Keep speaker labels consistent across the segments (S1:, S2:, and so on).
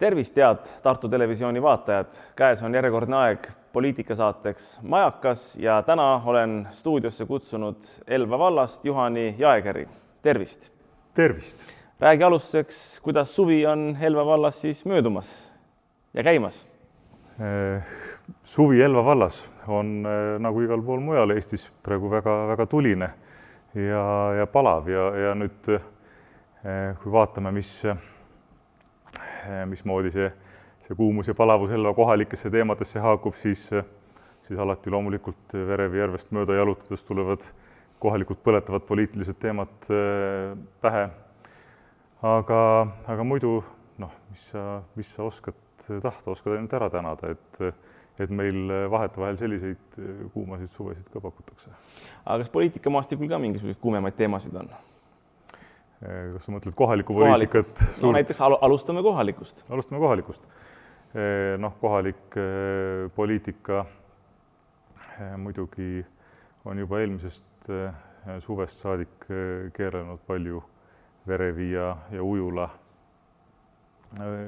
S1: tervist, head Tartu Televisiooni vaatajad, käes on järjekordne aeg poliitikasaateks Majakas ja täna olen stuudiosse kutsunud Elva vallast Juhani Jaegeri. tervist.
S2: tervist.
S1: räägi alustuseks, kuidas suvi on Elva vallas siis möödumas ja käimas?
S2: Eh, suvi Elva vallas on eh, nagu igal pool mujal Eestis praegu väga-väga tuline ja, ja palav ja, ja nüüd eh, kui vaatame, mis mismoodi see, see kuumus ja palavus Elva kohalikesse teemadesse haakub, siis, siis alati loomulikult Verevi järvest mööda jalutades tulevad kohalikud põletavad poliitilised teemad eh, pähe. aga, aga muidu noh, mis sa, mis sa oskad tahta, oskad ainult ära tänada, et et meil vahetevahel selliseid kuumasid suvesid ka pakutakse.
S1: aga kas poliitikamaastikul ka mingisuguseid kuumemaid teemasid on?
S2: Eh, kas sa mõtled kohalikku poliitikat Kohalik.?
S1: no näiteks al alustame kohalikust.
S2: alustame kohalikust. Eh, noh, kohalik eh, poliitika muidugi on juba eelmisest suvest saadik keeranud palju Verevi ja, ja Ujula,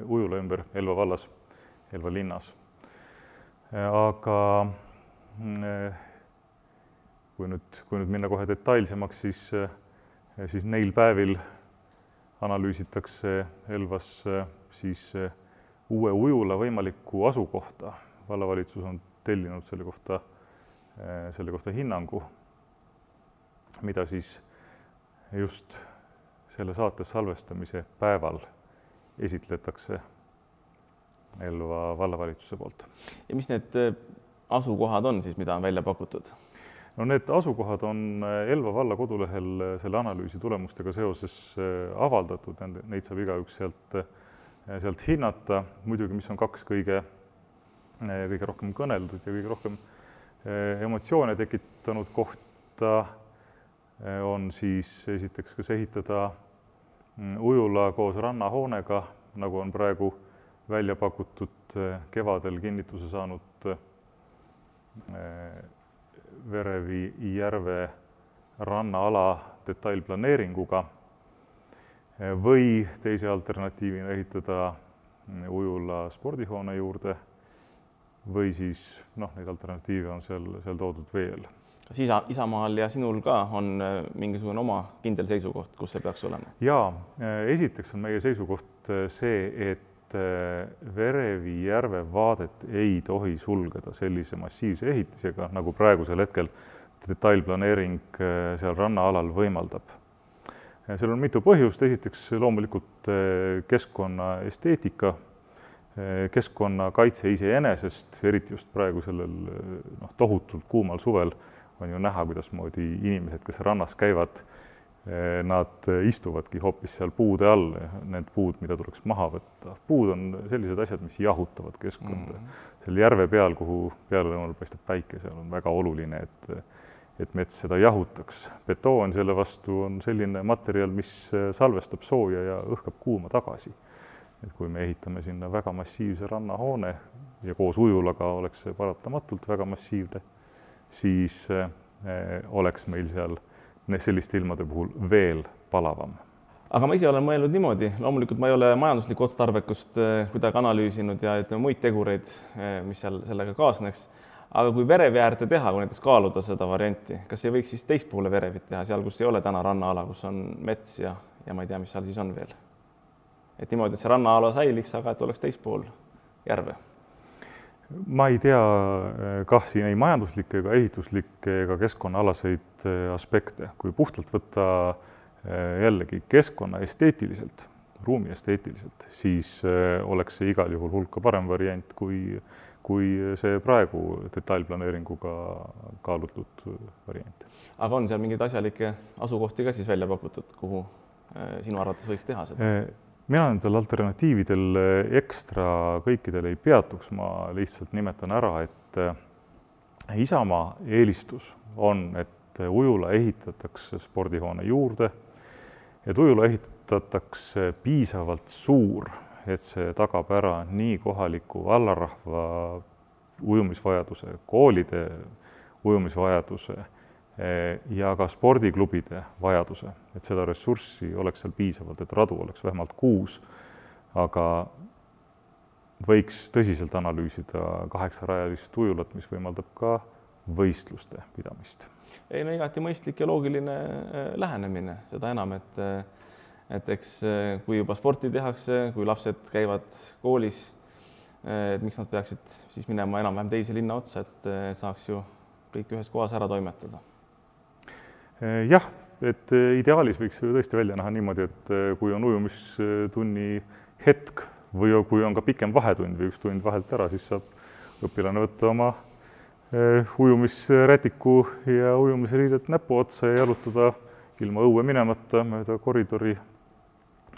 S2: Ujula ümber Elva vallas, Elva linnas. aga kui nüüd, kui nüüd minna kohe detailsemaks, siis siis neil päevil analüüsitakse Elvas siis uue ujula võimalikku asukohta. vallavalitsus on tellinud selle kohta, selle kohta hinnangu, mida siis just selle saate salvestamise päeval esitletakse Elva vallavalitsuse poolt.
S1: ja mis need asukohad on siis, mida on välja pakutud?
S2: No need asukohad on äh, Elva valla kodulehel äh, selle analüüsi tulemustega seoses äh, avaldatud, neid saab igaüks sealt, sealt hinnata. muidugi, mis on kaks kõige, kõige rohkem kõneldud ja kõige rohkem emotsioone tekitanud kohta, on siis esiteks, kas ehitada mm, ujula koos rannahoonega, nagu on praegu välja pakutud kevadel kinnituse saanud Verevi järve rannaala detailplaneeringuga või teise alternatiivina ehitada ujula spordihoone juurde või siis noh, neid alternatiive on seal, seal toodud veel.
S1: kas isa, Isamaal ja sinul ka on äh, mingisugune oma kindel seisukoht, kus see peaks olema?
S2: jaa, äh, esiteks on meie seisukoht äh, see, et Verevi järve vaadet ei tohi sulgeda sellise massiivse ehitisega, nagu praegusel hetkel detailplaneering äh, seal rannaalal võimaldab. seal on mitu põhjust, esiteks loomulikult äh, keskkonnaesteetika, äh, keskkonnakaitse iseenesest, eriti just praegu sellel noh, tohutult kuumal suvel on ju näha, kuidasmoodi inimesed, kes rannas käivad, Eh, nad istuvadki hoopis seal puude all, need puud, mida tuleks maha võtta. puud on sellised asjad, mis jahutavad keskkonda mm. -hmm. seal järve peal, kuhu pealelõunal paistab päike, seal on väga oluline, et et mets seda jahutaks. betoon selle vastu on selline materjal, mis salvestab sooja ja õhkab kuuma tagasi. et kui me ehitame sinna väga massiivse rannahoone ja koos ujulaga oleks see paratamatult väga massiivne, siis eh, oleks meil seal selliste ilmade puhul veel palavam
S1: aga ma ise olen mõelnud niimoodi, loomulikult ma ei ole majanduslikku otstarbekust eh, kuidagi analüüsinud ja ütleme muid tegureid, eh, mis seal sellega kaasneks. aga kui verevi äärde teha, kui näiteks kaaluda seda varianti, kas ei võiks siis teist poole verevit teha, seal, kus ei ole täna rannaala, kus on mets ja, ja ma ei tea, mis seal siis on veel. et niimoodi, et see rannaala säiliks, aga et oleks teist pool järve
S2: ma ei tea kah siin ei majanduslikke ega ehituslikke ega keskkonnaalaseid eh, aspekte, kui puhtalt võtta eh, jällegi keskkonna esteetiliselt, ruumi esteetiliselt, siis eh, oleks see igal juhul hulka parem variant kui, kui see praegu detailplaneeringuga kaalutud variant.
S1: aga on seal mingeid asjalikke asukohti ka siis välja pakutud, kuhu sinu arvates võiks teha seda?
S2: Mina nendel alternatiividel eh, ekstra kõikidel ei peatuks, ma lihtsalt nimetan ära, et eh, Isamaa eelistus on, et ujula ehitatakse spordihoone juurde, et ujula ehitatakse piisavalt suur, et see tagab ära nii kohaliku vallarahva ujumisvajaduse, koolide ujumisvajaduse ja ka spordiklubide vajaduse, et seda ressurssi oleks seal piisavalt, et radu oleks vähemalt kuus, aga võiks tõsiselt analüüsida kaheksarajalist ujulat, mis võimaldab ka võistluste pidamist.
S1: ei no igati mõistlik ja loogiline lähenemine, seda enam, et et eks kui juba sporti tehakse, kui lapsed käivad koolis, et miks nad peaksid siis minema enam-vähem teise linna otsa, et saaks ju kõik ühes kohas ära toimetada.
S2: Jah, et ideaalis võiks ju tõesti välja näha niimoodi, et kui on ujumistunni hetk või kui on ka pikem vahetund või üks tund vahelt ära, siis saab õpilane võtta oma ujumisrätiku ja ujumisriidet näpu otsa ja jalutada ilma õue minemata mööda koridori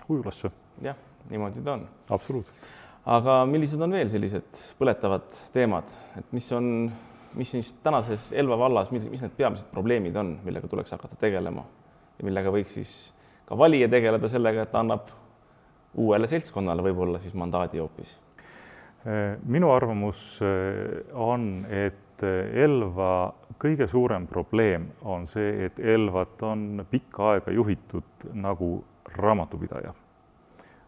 S2: ujulasse.
S1: jah, niimoodi ta on.
S2: absoluutselt.
S1: aga millised on veel sellised põletavad teemad, et mis on, mis siis tänases Elva vallas, mis, mis need peamised probleemid on, millega tuleks hakata tegelema ja millega võiks siis ka valija tegeleda sellega, et ta annab uuele seltskonnale võib-olla siis mandaadi hoopis?
S2: minu arvamus on, et Elva kõige suurem probleem on see, et Elvat on pikka aega juhitud nagu raamatupidaja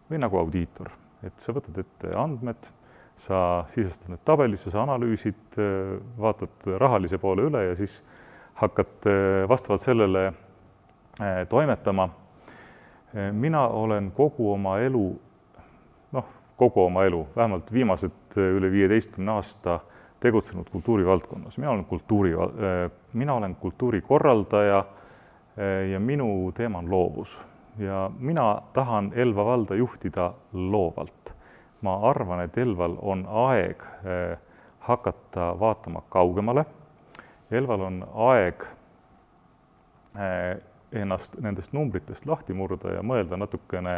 S2: või nagu audiitor, et sa võtad ette andmed, sa sisestad need tabelisse, sa analüüsid, vaatad rahalise poole üle ja siis hakkad vastavalt sellele toimetama. mina olen kogu oma elu, noh, kogu oma elu, vähemalt viimased üle viieteistkümne aasta tegutsenud kultuurivaldkonnas, mina olen kultuuri, mina olen kultuurikorraldaja ja minu teema on loovus ja mina tahan Elva valda juhtida loovalt. Ma arvan, et Elval on aeg eh, hakata vaatama kaugemale. Elval on aeg eh, ennast nendest numbritest lahti murda ja mõelda natukene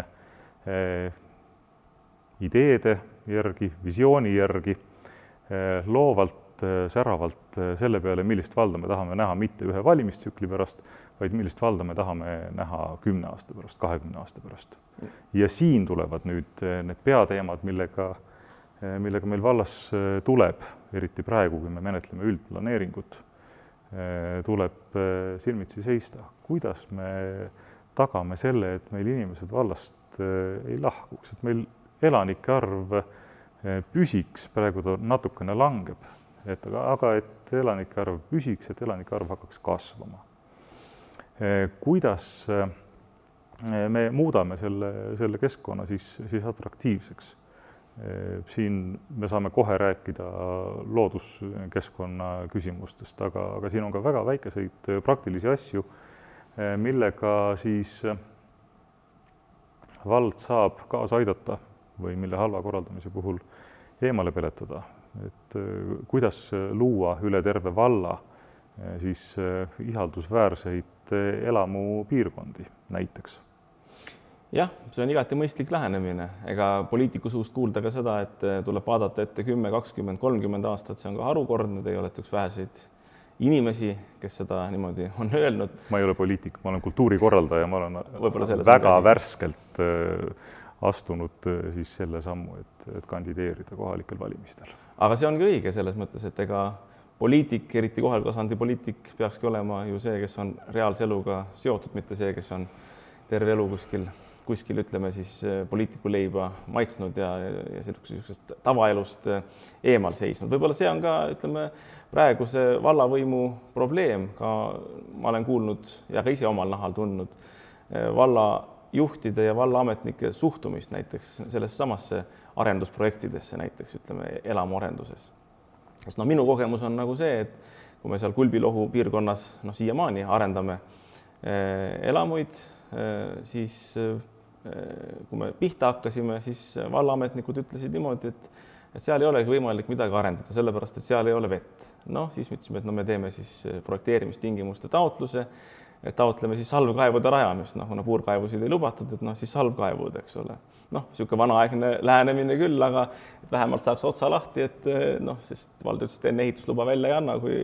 S2: eh, ideede järgi, visiooni järgi, loovalt, säravalt selle peale, millist valda me tahame näha mitte ühe valimistsükli pärast, vaid millist valda me tahame näha kümne aasta pärast, kahekümne aasta pärast. ja siin tulevad nüüd eh, need peateemad, millega, eh, millega meil vallas eh, tuleb, eriti praegu, kui me menetleme üldplaneeringut, tuleb silmitsi seista, kuidas me tagame selle, et meil inimesed vallast ei lahkuks, et meil elanike arv püsiks, praegu ta natukene langeb, et aga, aga et elanike arv püsiks, et elanike arv hakkaks kasvama kuidas eh, me muudame selle, selle keskkonna siis, siis atraktiivseks. Eh, siin me saame kohe rääkida looduskeskkonna küsimustest, aga, aga siin on ka väga väikeseid praktilisi asju, millega siis vald saab kaasa aidata või mille halva korraldamise puhul eemale peletada. et kuidas luua üle terve valla siis ihaldusväärseid Eh, elamupiirkondi näiteks.
S1: jah, see on igati mõistlik lähenemine, ega poliitiku suust kuulda ka seda, et eh, tuleb vaadata ette kümme, kakskümmend, kolmkümmend aastat, see on ka harukordne, teie olete üks väheseid inimesi, kes seda niimoodi on öelnud.
S2: ma ei ole poliitik, ma olen kultuurikorraldaja, ma olen väga värskelt eh, astunud siis selle sammu, et, et kandideerida kohalikel valimistel.
S1: aga see ongi õige selles mõttes, et ega poliitik, eriti kohaliku tasandi poliitik, peakski olema ju see, kes on reaalse eluga seotud, mitte see, kes on terve elu kuskil, kuskil ütleme siis eh, poliitikuleiba maitsnud ja, ja niisugusest tavaelust eh, eemal seisnud. võib-olla see on ka, ütleme, praeguse vallavõimu probleem, ka ma olen kuulnud ja ka ise omal nahal tundnud eh, vallajuhtide ja vallaametnike suhtumist näiteks sellesse samasse arendusprojektidesse näiteks ütleme elamuarenduses sest noh, minu kogemus on nagu see, et kui me seal Kulbilohu piirkonnas noh, siiamaani arendame eh, elamuid, eh, siis eh, kui me pihta hakkasime, siis vallaametnikud ütlesid niimoodi, et et seal ei olegi võimalik midagi arendada, sellepärast et seal ei ole vett. noh, siis me ütlesime, et no me teeme siis projekteerimistingimuste taotluse et taotleme siis salvkaevude rajamist, noh, kuna puurkaevusid ei lubatud, et noh, siis salvkaevud, eks ole. noh, niisugune vanaaegne lähenemine küll, aga vähemalt saaks otsa lahti, et noh, sest vald ütles, et enne ehitusluba välja ei anna, kui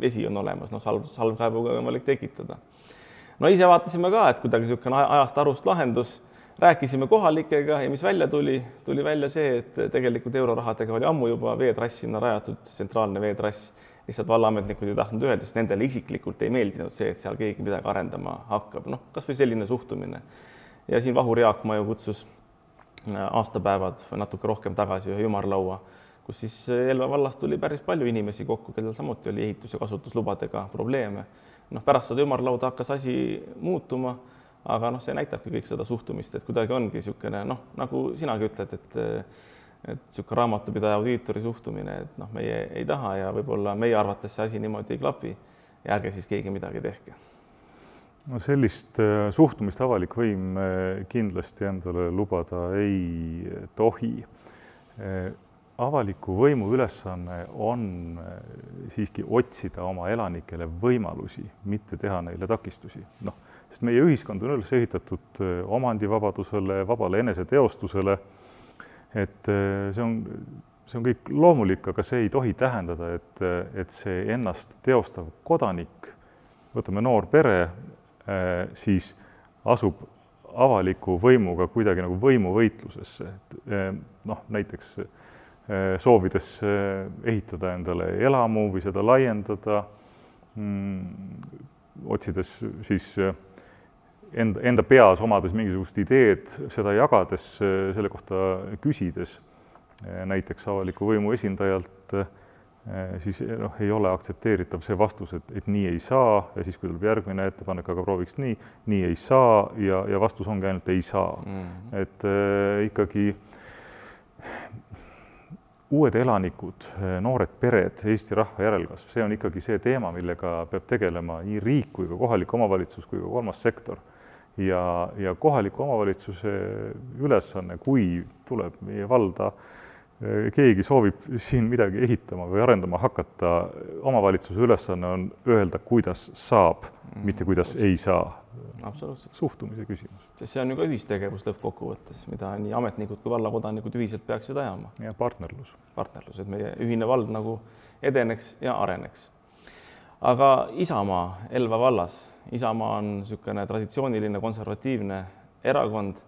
S1: vesi on olemas, noh, salv, salvkaevuga on võimalik tekitada. no ise vaatasime ka, et kuidagi niisugune ajast arust lahendus, rääkisime kohalikega ja mis välja tuli, tuli välja see, et tegelikult eurorahadega oli ammu juba veetrass sinna rajatud, tsentraalne veetrass lihtsalt vallaametnikud ei tahtnud öelda, sest nendele isiklikult ei meeldinud see, et seal keegi midagi arendama hakkab, noh, kasvõi selline suhtumine. ja siin Vahur Jaakma ju kutsus aastapäevad või natuke rohkem tagasi ühe ümarlaua, kus siis Elva vallast tuli päris palju inimesi kokku, kellel samuti oli ehitus- ja kasutuslubadega probleeme. noh, pärast seda ümarlauda hakkas asi muutuma, aga noh, see näitabki kõik seda suhtumist, et kuidagi ongi niisugune noh, nagu sinagi ütled, et et niisugune raamatupidaja audiitori suhtumine, et noh, meie ei taha ja võib-olla meie arvates see asi niimoodi ei klapi ja ärge siis keegi midagi tehke
S2: no sellist äh, suhtumist avalik võim äh, kindlasti endale lubada ei tohi. Äh, avaliku võimu ülesanne on siiski otsida oma elanikele võimalusi, mitte teha neile takistusi. noh, sest meie ühiskond on üles ehitatud omandivabadusele, vabale eneseteostusele. Et see on, see on kõik loomulik, aga see ei tohi tähendada, et, et see ennast teostav kodanik, võtame noor pere, Äh, siis asub avaliku võimuga kuidagi nagu võimuvõitlusesse, et äh, noh, näiteks äh, soovides ehitada endale elamu või seda laiendada, mm, otsides siis enda, enda peas omades mingisugust ideed, seda jagades, selle kohta küsides näiteks avaliku võimu esindajalt Äh, siis eh, noh, ei ole aktsepteeritav see vastus, et, et nii ei saa ja siis, kui tuleb järgmine ettepanek, aga prooviks nii, nii ei saa ja, ja vastus ongi ainult ei saa mm. -hmm. et äh, ikkagi uued elanikud, noored pered, Eesti rahva järelkasv, see on ikkagi see teema, millega peab tegelema nii riik kui ka kohalik omavalitsus kui ka kolmas sektor. Ja, ja kohaliku omavalitsuse ülesanne, kui tuleb meie valda äh, keegi soovib siin midagi ehitama või arendama hakata, omavalitsuse ülesanne on öelda, kuidas saab mm, mitte kuidas ei saa.
S1: absoluutselt.
S2: suhtumise küsimus.
S1: sest see on ju ka ühistegevus lõppkokkuvõttes, mida nii ametnikud kui vallakodanikud ühiselt peaksid ajama.
S2: ja partnerlus.
S1: partnerlus, et meie ühine vald nagu edeneks ja areneks. Aga Isamaa Elva vallas, Isamaa on niisugune traditsiooniline konservatiivne erakond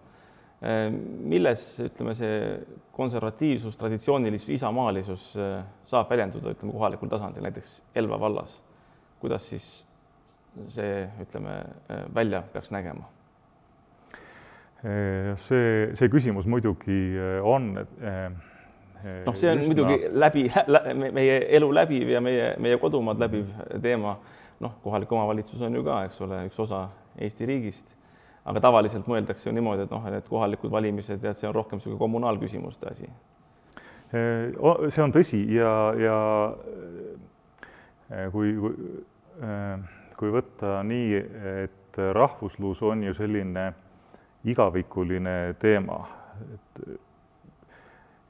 S1: Ehm, milles, ütleme, see konservatiivsus, traditsioonilisus, isamaalisus eh, saab väljenduda, ütleme, kohalikul tasandil, näiteks Elva vallas. kuidas siis see, ütleme, eh, välja peaks nägema?
S2: See, see küsimus muidugi on
S1: noh, see on üsna... muidugi läbi meie elu läbiv ja meie, meie kodumaad läbiv teema. noh, kohalik omavalitsus on ju ka, eks ole, üks osa Eesti riigist aga tavaliselt mõeldakse ju niimoodi, et noh, need kohalikud valimised ja et see on rohkem niisugune kommunaalküsimuste asi.
S2: see on tõsi ja, ja kui, kui, kui võtta nii, et rahvuslus on ju selline igavikuline teema, et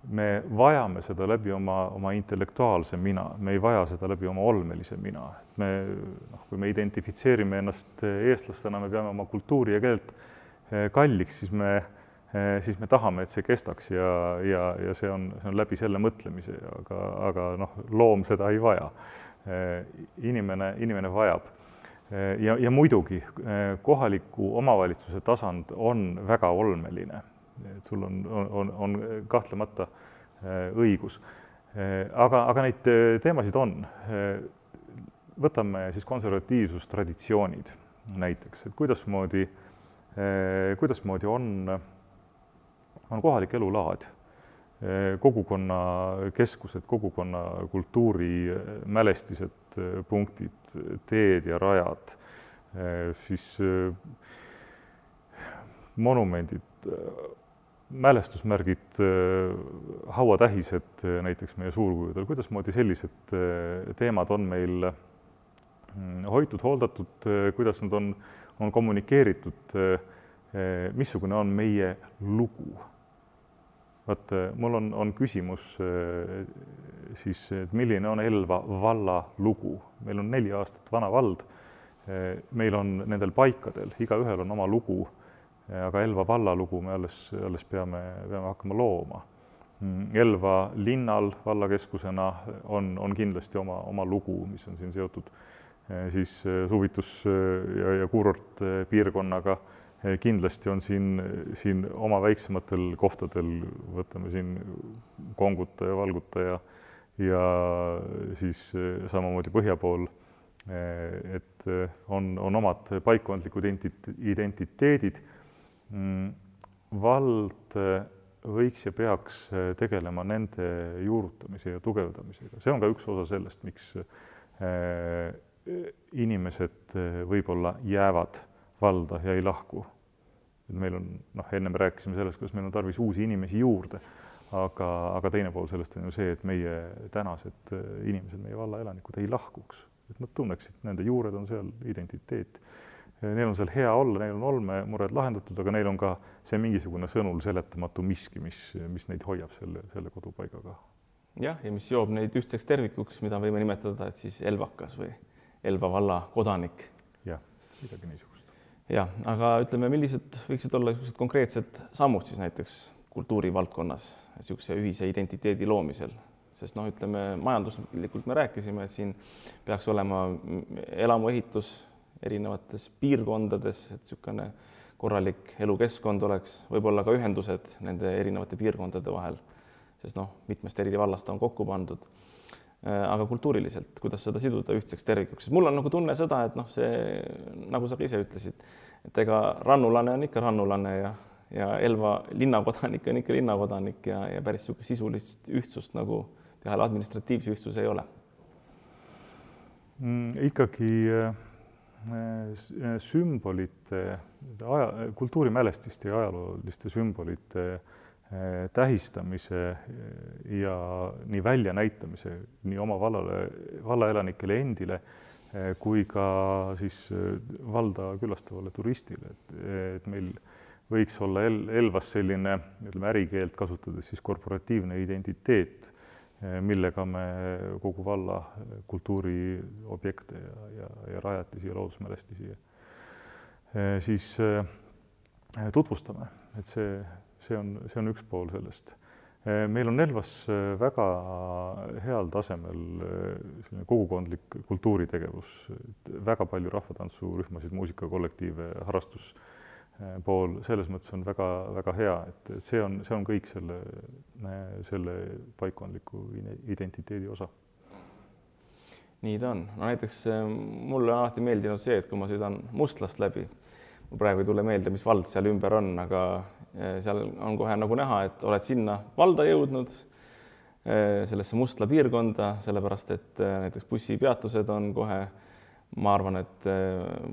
S2: me vajame seda läbi oma, oma intellektuaalse mina, me ei vaja seda läbi oma olmelise mina. me noh, kui me identifitseerime ennast eestlastena, me peame oma kultuuri ja keelt eh, kalliks, siis me, eh, siis me tahame, et see kestaks ja, ja, ja see on, see on läbi selle mõtlemise, aga, aga noh, loom seda ei vaja. Eh, inimene, inimene vajab ja, ja muidugi kohaliku omavalitsuse tasand on väga olmeline et sul on, on, on kahtlemata äh, õigus. Äh, aga, aga neid äh, teemasid on. võtame siis konservatiivsustraditsioonid näiteks, et kuidasmoodi, kuidasmoodi on, on kohalik elulaad kogukonnakeskused, kogukonna kultuurimälestised, punktid, teed ja rajad, siis monumendid, mälestusmärgid, äh, hauatähised äh, näiteks meie suurkujudel, kuidasmoodi sellised äh, teemad on meil mm, hoitud, hooldatud, kuidas nad on, on kommunikeeritud, missugune on meie lugu? vaat mul on, on küsimus siis, et milline on Elva valla lugu, meil on neli aastat vana vald. meil on nendel paikadel, igaühel on oma lugu aga Elva valla lugu me alles, alles peame, peame hakkama looma. Elva linnal vallakeskusena on, on kindlasti oma, oma lugu, mis on siin seotud eh, siis eh, suvitus- ja, ja kuurortpiirkonnaga. Eh, kindlasti on siin, siin oma väiksematel kohtadel, võtame siin Konguta ja Valguta ja, ja siis samamoodi põhja pool et on, on omad paikkondlikud identiteedid Mm, vald võiks ja peaks tegelema nende juurutamise ja tugevdamisega, see on ka üks osa sellest, miks inimesed võib-olla jäävad valda ja ei lahku. et meil on noh, ennem rääkisime sellest, kuidas meil on tarvis uusi inimesi juurde, aga, aga teine pool sellest on ju see, et meie tänased inimesed, meie valla elanikud ei lahkuks, et nad tunneksid, nende juured on seal, identiteet neil on seal hea olla, neil on olmemured lahendatud, aga neil on ka see mingisugune sõnul seletamatu miski, mis, mis neid hoiab selle, selle kodupaigaga.
S1: jah, ja mis seob neid ühtseks tervikuks, mida võime nimetada, et siis elvakas või Elva valla kodanik.
S2: jah, midagi niisugust.
S1: jah, aga ütleme, millised võiksid olla niisugused konkreetsed sammud siis näiteks kultuurivaldkonnas niisuguse ühise identiteedi loomisel, sest noh, ütleme majanduslikult me rääkisime, et siin peaks olema elamuehitus erinevates piirkondades, et niisugune korralik elukeskkond oleks, võib-olla ka ühendused nende erinevate piirkondade vahel, sest noh, mitmest eri vallast on kokku pandud. Äh, aga kultuuriliselt, kuidas seda siduda ühtseks tervikuks, mul on nagu tunne seda, et noh, see nagu sa ka ise ütlesid, et ega rannulane on ikka rannulane ja, ja Elva linnakodanik on ikka linnakodanik ja, ja päris niisugust sisulist ühtsust nagu peale administratiivse ühtsuse ei ole
S2: mm,. ikkagi Äh, sümbolite, aja, kultuurimälestiste ja ajalooliste sümbolite äh, tähistamise äh, ja nii väljanäitamise nii oma vallale, vallaelanikele endile kui ka siis valda külastavale turistile, et, et meil võiks olla El Elvas selline, ütleme ärikeelt kasutades siis korporatiivne identiteet millega me kogu valla kultuuriobjekte ja, ja, ja rajatisi ja loodusmälestisi eh, siis eh, tutvustame, et see, see on, see on üks pool sellest. meil on Elvas väga heal tasemel selline kogukondlik kultuuritegevus, väga palju rahvatantsurühmasid, muusikakollektiive, harrastus pool selles mõttes on väga-väga hea, et, see on, see on kõik selle, selle paikkondliku identiteedi osa.
S1: nii ta on, no näiteks äh, mulle on alati meeldinud see, et kui ma sõidan Mustlast läbi, mul praegu ei tule meelde, mis vald seal ümber on, aga äh, seal on kohe nagu näha, et oled sinna valda jõudnud, sellesse Mustla piirkonda, sellepärast et näiteks bussipeatused on kohe, ma arvan, et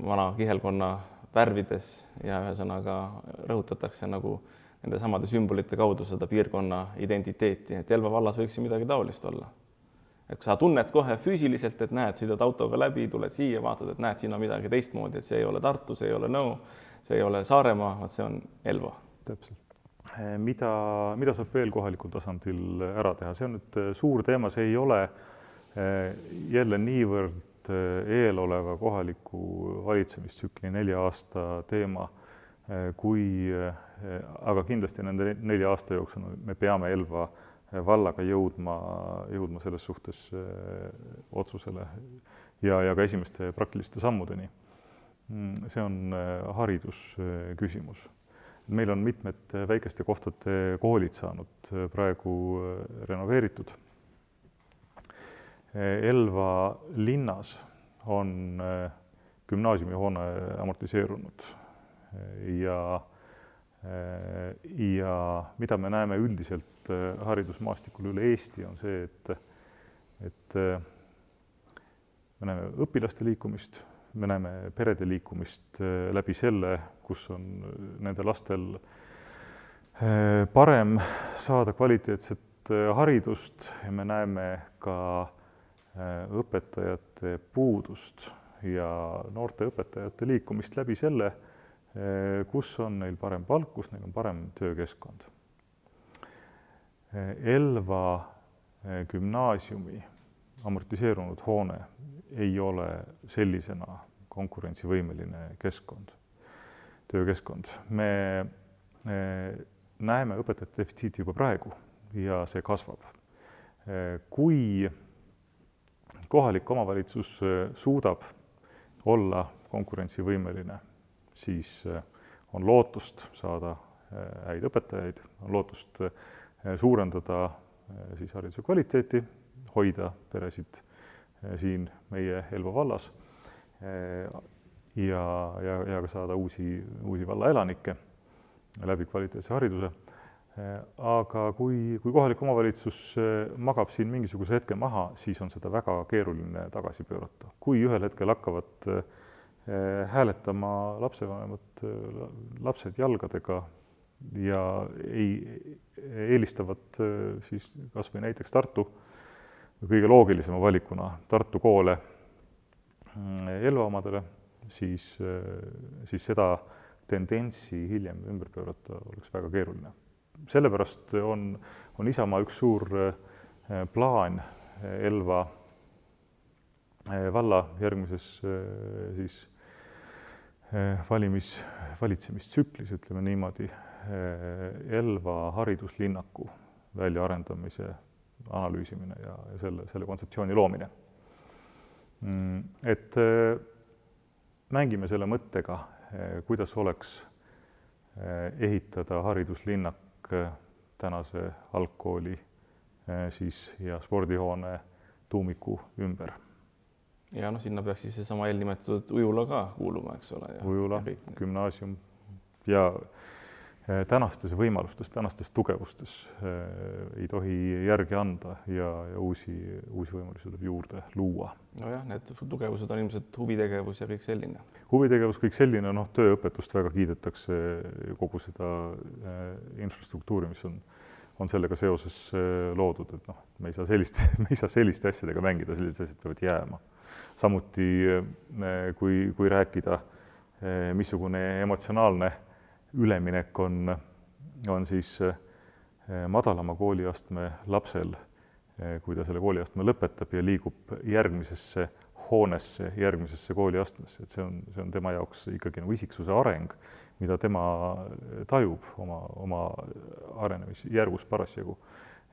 S1: vana kihelkonna värvides ja ühesõnaga rõhutatakse nagu nende samade sümbolite kaudu seda piirkonna identiteeti, et Elva vallas võiks ju midagi taolist olla. et sa tunned kohe füüsiliselt, et näed, sõidad autoga läbi, tuled siia, vaatad, et näed, siin on midagi teistmoodi, et see ei ole Tartu, see ei ole Nõo, see ei ole Saaremaa, vot see on Elva.
S2: täpselt. Mida, mida saab veel kohalikul tasandil ära teha, see on nüüd eh, suur teema, see ei ole eh, jälle niivõrd eeloleva kohaliku valitsemistsükli nelja aasta teema, eh, kui, eh, aga kindlasti nende nelja aasta jooksul me peame Elva vallaga jõudma, jõudma selles suhtes otsusele ja, ja ka esimeste praktiliste sammudeni. Mm, see on haridusküsimus. meil on mitmed väikeste kohtade koolid saanud praegu renoveeritud Elva linnas on äh, gümnaasiumihoone amortiseerunud. Ja, äh, ja mida me näeme üldiselt haridusmaastikul üle Eesti, on see, et, et me näeme õpilaste liikumist, me näeme perede liikumist läbi selle, kus on nende lastel parem saada kvaliteetset haridust ja me näeme ka õpetajate puudust ja noorte õpetajate liikumist läbi selle, äh, kus on neil parem palk, kus neil on parem töökeskkond. Äh, Elva gümnaasiumi amortiseerunud hoone ei ole sellisena konkurentsivõimeline keskkond, töökeskkond. me näeme õpetajate defitsiiti juba praegu ja see kasvab. kui kohalik omavalitsus äh, suudab olla konkurentsivõimeline, siis äh, on lootust saada äh, häid õpetajaid, on lootust suurendada siis hariduse kvaliteeti, hoida peresid siin meie Elva vallas ja, ja, ja ka saada uusi, uusi vallaelanikke läbi kvaliteetse hariduse. Aga kui, kui kohalik omavalitsus magab siin mingisuguse hetke maha, siis on seda väga keeruline tagasi pöörata. kui ühel hetkel hakkavad hääletama lapsevanemad, lapsed jalgadega ja ei, eelistavad siis kas või näiteks Tartu kõige loogilisema valikuna Tartu koole Elva omadele, siis, siis seda tendentsi hiljem ümber pöörata oleks väga keeruline. Sellepärast on, on Isamaa üks suur eh, plaan Elva eh, valla järgmises siis valimis, valitsemistsüklis, ütleme niimoodi, Elva hariduslinnaku väljaarendamise analüüsimine ja, ja selle, selle kontseptsiooni loomine. Mm, et mängime selle mõttega, kuidas oleks eh, ehitada hariduslinnak eh, tänase algkooli siis ja spordihoone tuumiku ümber.
S1: ja noh, sinna peaks siis seesama eelnimetatud ujula ka kuuluma, eks ole.
S2: ujula, gümnaasium ja Eh, tänastes võimalustes, tänastes tugevustes eh, ei tohi järgi anda ja, ja uusi, uusi võimalusi tuleb juurde luua.
S1: nojah, need tugevused on ilmselt huvitegevus ja kõik selline.
S2: huvitegevus, kõik selline, noh, tööõpetust väga kiidetakse, kogu seda äh, infrastruktuuri, mis on, on sellega seoses loodud, et noh, me ei saa sellist me ei saa selliste asjadega mängida, sellised asjad peavad jääma. samuti kui, kui rääkida, missugune emotsionaalne üleminek on, on siis eh, madalama kooliastme lapsel, eh, kui ta selle kooliastme lõpetab ja liigub järgmisesse hoonesse, järgmisesse kooliastmesse, et see on, see on tema jaoks ikkagi nagu isiksuse areng, mida tema tajub oma, oma arenemisjärgus parasjagu.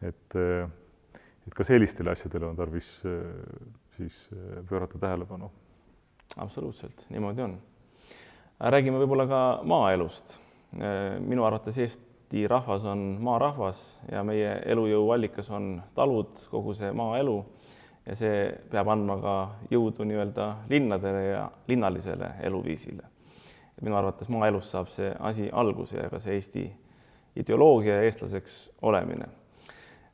S2: et, et ka sellistele asjadele on tarvis siis pöörata tähelepanu.
S1: absoluutselt, niimoodi on. räägime võib-olla ka maaelust Äh, minu arvates Eesti rahvas on maarahvas ja meie elujõu allikas on talud, kogu see maaelu ja see peab andma ka jõudu nii-öelda linnadele ja linnalisele eluviisile. minu arvates maaelust saab see asi alguse ja ka see Eesti ideoloogia ja eestlaseks olemine.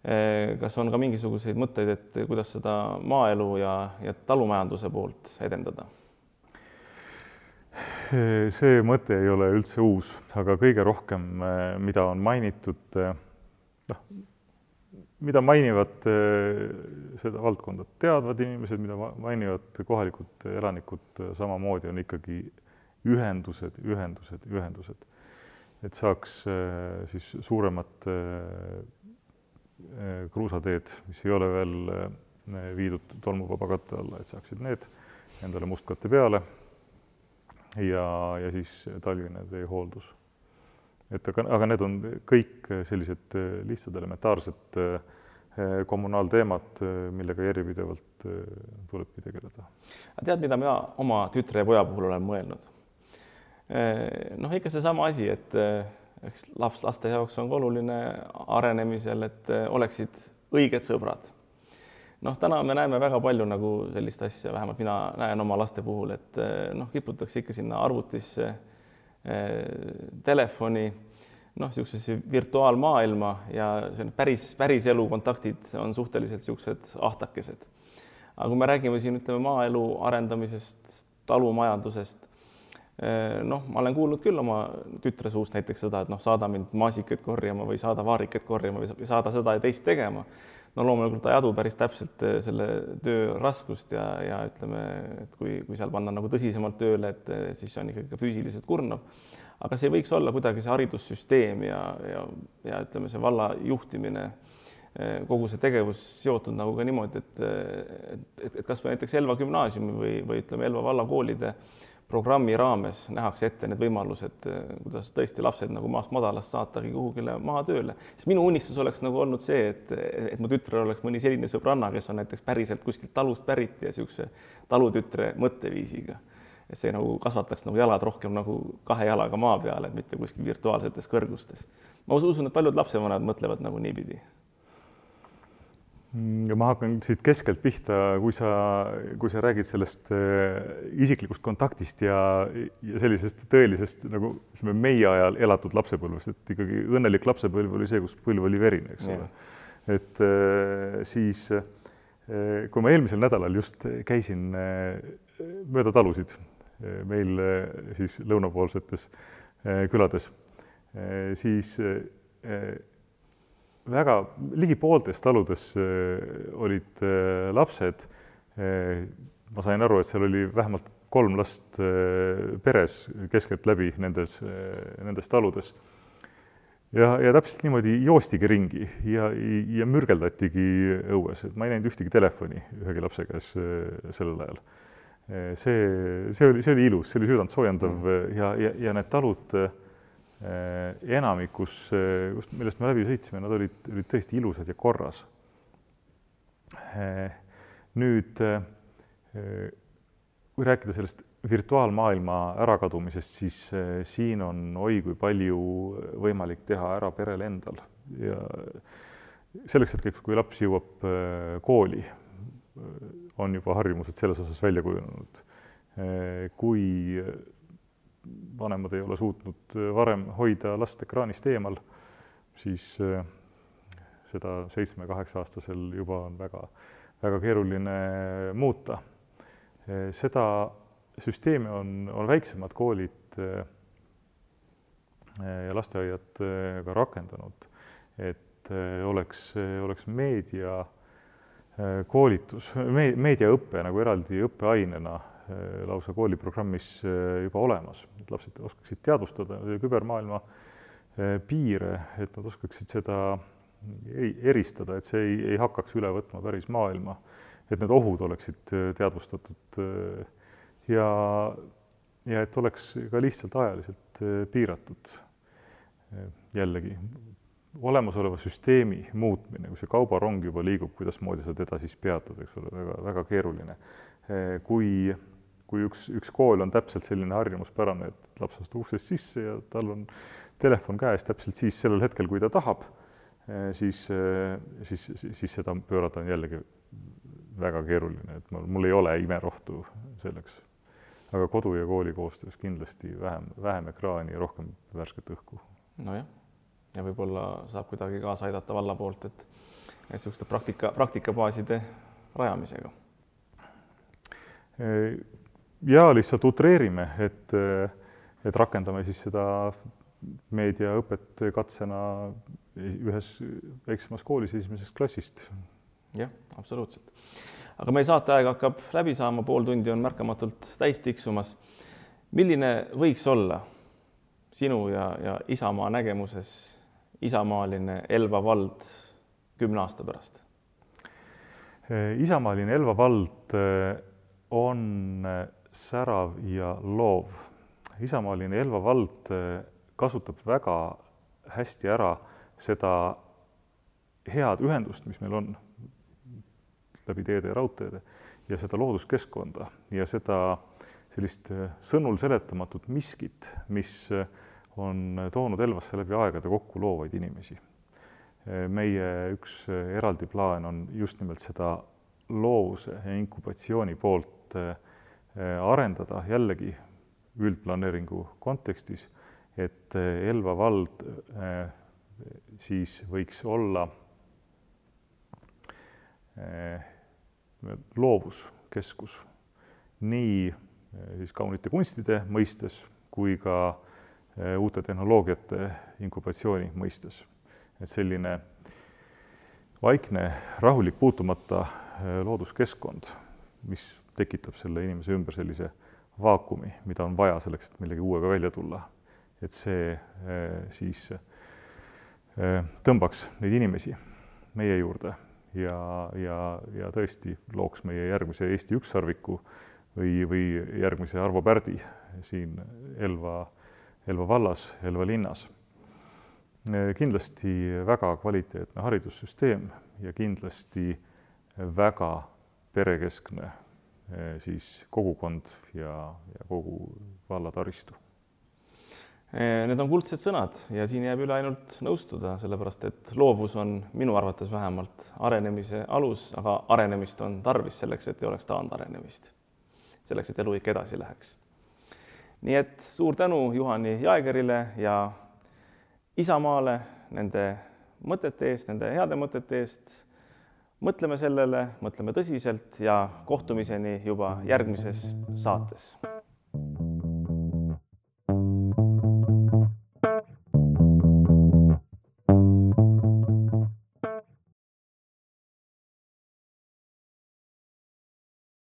S1: Äh, kas on ka mingisuguseid mõtteid, et kuidas seda maaelu ja, ja talumajanduse poolt edendada?
S2: see mõte ei ole üldse uus, aga kõige rohkem, eh, mida on mainitud, eh, noh, mida mainivad eh, seda valdkonda teadvad inimesed, mida mainivad kohalikud elanikud samamoodi, on ikkagi ühendused, ühendused, ühendused. et saaks siis suuremat kruusateed, mis ei ole veel viidud tolmuvaba katte alla, et saaksid need endale mustkatte peale ja, ja siis talvine teehooldus. et aga, aga need on kõik sellised lihtsad elementaarsed eh, kommunaalteemad, millega järjepidevalt tulebki tegeleda.
S1: tead, mida mina oma tütre ja poja puhul olen mõelnud? Noh, ikka seesama asi, et eks laps, laste jaoks on ka oluline arenemisel, et oleksid õiged sõbrad noh, täna me näeme väga palju nagu sellist asja, vähemalt mina näen oma laste puhul, et eh, noh, kiputakse ikka sinna arvutisse eh,, telefoni, noh, niisugusesse virtuaalmaailma ja see päris, päris elu kontaktid on suhteliselt niisugused ahtakesed. aga kui me räägime siin, ütleme, maaelu arendamisest, talumajandusest eh,, noh, ma olen kuulnud küll oma tütre suust näiteks seda, et noh, saada mind maasikaid korjama või saada vaarikaid korjama või saada seda ja teist tegema no loomulikult ta ei adu päris täpselt eh, selle töö raskust ja, ja ütleme, et kui, kui seal panna nagu tõsisemalt tööle, et siis see on ikkagi ka füüsiliselt kurnav. aga see võiks olla kuidagi see haridussüsteem ja, ja, ja ütleme, see valla juhtimine, eh, kogu see tegevus seotud nagu ka niimoodi, et, et, et, kasvõi näiteks Elva gümnaasiumi või, või ütleme, Elva valla koolide programmi raames nähakse ette need võimalused, kuidas tõesti lapsed nagu maast madalast saatagi kuhugile maatööle. sest minu unistus oleks nagu olnud see, et, et mu tütrel oleks mõni selline sõbranna, kes on näiteks päriselt kuskilt talust pärit ja niisuguse talutütre mõtteviisiga. et see nagu kasvataks nagu jalad rohkem nagu kahe jalaga maa peal, et mitte kuskil virtuaalsetes kõrgustes. ma usun, et paljud lapsevanemad mõtlevad nagu niipidi
S2: ja ma hakkan siit keskelt pihta, kui sa, kui sa räägid sellest äh, isiklikust kontaktist ja, ja sellisest tõelisest nagu ütleme, meie ajal elatud lapsepõlvest, et ikkagi õnnelik lapsepõlv oli see, kus põlv oli verine, eks ole. et äh, siis äh, kui ma eelmisel nädalal just käisin mööda talusid meil siis lõunapoolsetes külades, siis väga ligi pooltes taludes äh, olid äh, lapsed. Äh, ma sain aru, et seal oli vähemalt kolm last peres keskeltläbi nendes, nendes taludes. ja, ja täpselt niimoodi joostigi ringi ja, ja mürgeldatigi õues, et ma ei näinud ühtegi telefoni ühegi lapse käes sellel ajal. see, see oli, see oli ilus, see oli südantsoojendav mm. ja, ja, ja need talud enamikus, äh, kust, millest me läbi sõitsime, nad olid, olid tõesti ilusad ja korras. Äh, nüüd kui rääkida sellest virtuaalmaailma ärakadumisest, siis siin on oi kui palju võimalik teha ära perel endal ja selleks hetkeks, kui laps jõuab kooli, on juba harjumused selles osas välja kujunenud. kui vanemad ei ole suutnud äh, varem hoida last ekraanist eemal, siis äh, seda seitsme-kaheksa-aastasel juba on väga, väga keeruline muuta. Äh, seda süsteemi on, on väiksemad koolid ja lasteaiad ka rakendanud, et oleks, oleks meedia koolitus, meediaõpe nagu eraldi õppeainena lausa kooliprogrammis äh, juba olemas, et lapsed oskaksid teadvustada kübermaailma äh, piire, et nad oskaksid seda eristada, et see ei, ei hakkaks üle võtma päris maailma, et need ohud oleksid teadvustatud ja, ja et oleks ka lihtsalt ajaliselt piiratud. jällegi olemasoleva süsteemi muutmine, kui see kaubarong juba liigub, kuidasmoodi sa teda siis peatad, eks ole, väga, väga keeruline. kui kui üks, üks kool on täpselt selline harjumuspärane, et laps astub uksest sisse ja tal on telefon käes täpselt siis sellel hetkel, kui ta tahab, eh, siis, eh, siis, siis, siis seda pöörata on jällegi väga keeruline, et mul, mul ei ole imerohtu selleks. aga kodu ja kooli koostöös kindlasti vähem, vähem ekraani ja rohkem värsket õhku.
S1: nojah, ja võib-olla saab kuidagi kaasa aidata valla poolt, et niisuguste praktika, praktikabaaside rajamisega
S2: eh, ja lihtsalt utreerime, et, et rakendame siis seda meediaõpet katsena ühes väiksemas koolis esimesest klassist.
S1: jah, absoluutselt. aga meie saateaeg hakkab läbi saama, pool tundi on märkamatult täis tiksumas. milline võiks olla sinu ja, ja Isamaa nägemuses isamaaline Elva vald kümne aasta pärast?
S2: isamaaline Elva vald on särav ja loov. isamaaline Elva vald kasutab väga hästi ära seda head ühendust, mis meil on läbi teede ja raudteede ja seda looduskeskkonda ja seda sellist sõnul seletamatut miskit, mis on toonud Elvasse läbi aegade kokku loovaid inimesi. meie üks eraldi plaan on just nimelt seda loovuse ja inkubatsiooni poolt Äh, arendada jällegi üldplaneeringu kontekstis, et äh, Elva vald äh, siis võiks olla loovuskeskus nii siis kaunite kunstide mõistes kui ka uute tehnoloogiate inkubatsiooni mõistes. et selline vaikne, rahulik, puutumata looduskeskkond, mis tekitab selle inimese ümber sellise vaakumi, mida on vaja selleks, et millegi uuega välja tulla. et see eh, siis eh, tõmbaks neid inimesi meie juurde ja, ja, ja tõesti looks meie järgmise Eesti ükssarviku või, või järgmise Arvo Pärdi siin Elva, Elva vallas, Elva linnas. Eh, kindlasti väga kvaliteetne haridussüsteem ja kindlasti väga perekeskne siis kogukond ja, ja kogu valla taristu.
S1: Need on kuldsed sõnad ja siin jääb üle ainult nõustuda, sellepärast et loovus on minu arvates vähemalt arenemise alus, aga arenemist on tarvis selleks, et ei oleks taandarenemist. selleks, et elu ikka edasi läheks. nii et suur tänu Juhani Jaegerile ja Isamaale nende mõtete eest, nende heade mõtete eest. Mõtleme sellele, mõtleme tõsiselt ja kohtumiseni juba järgmises saates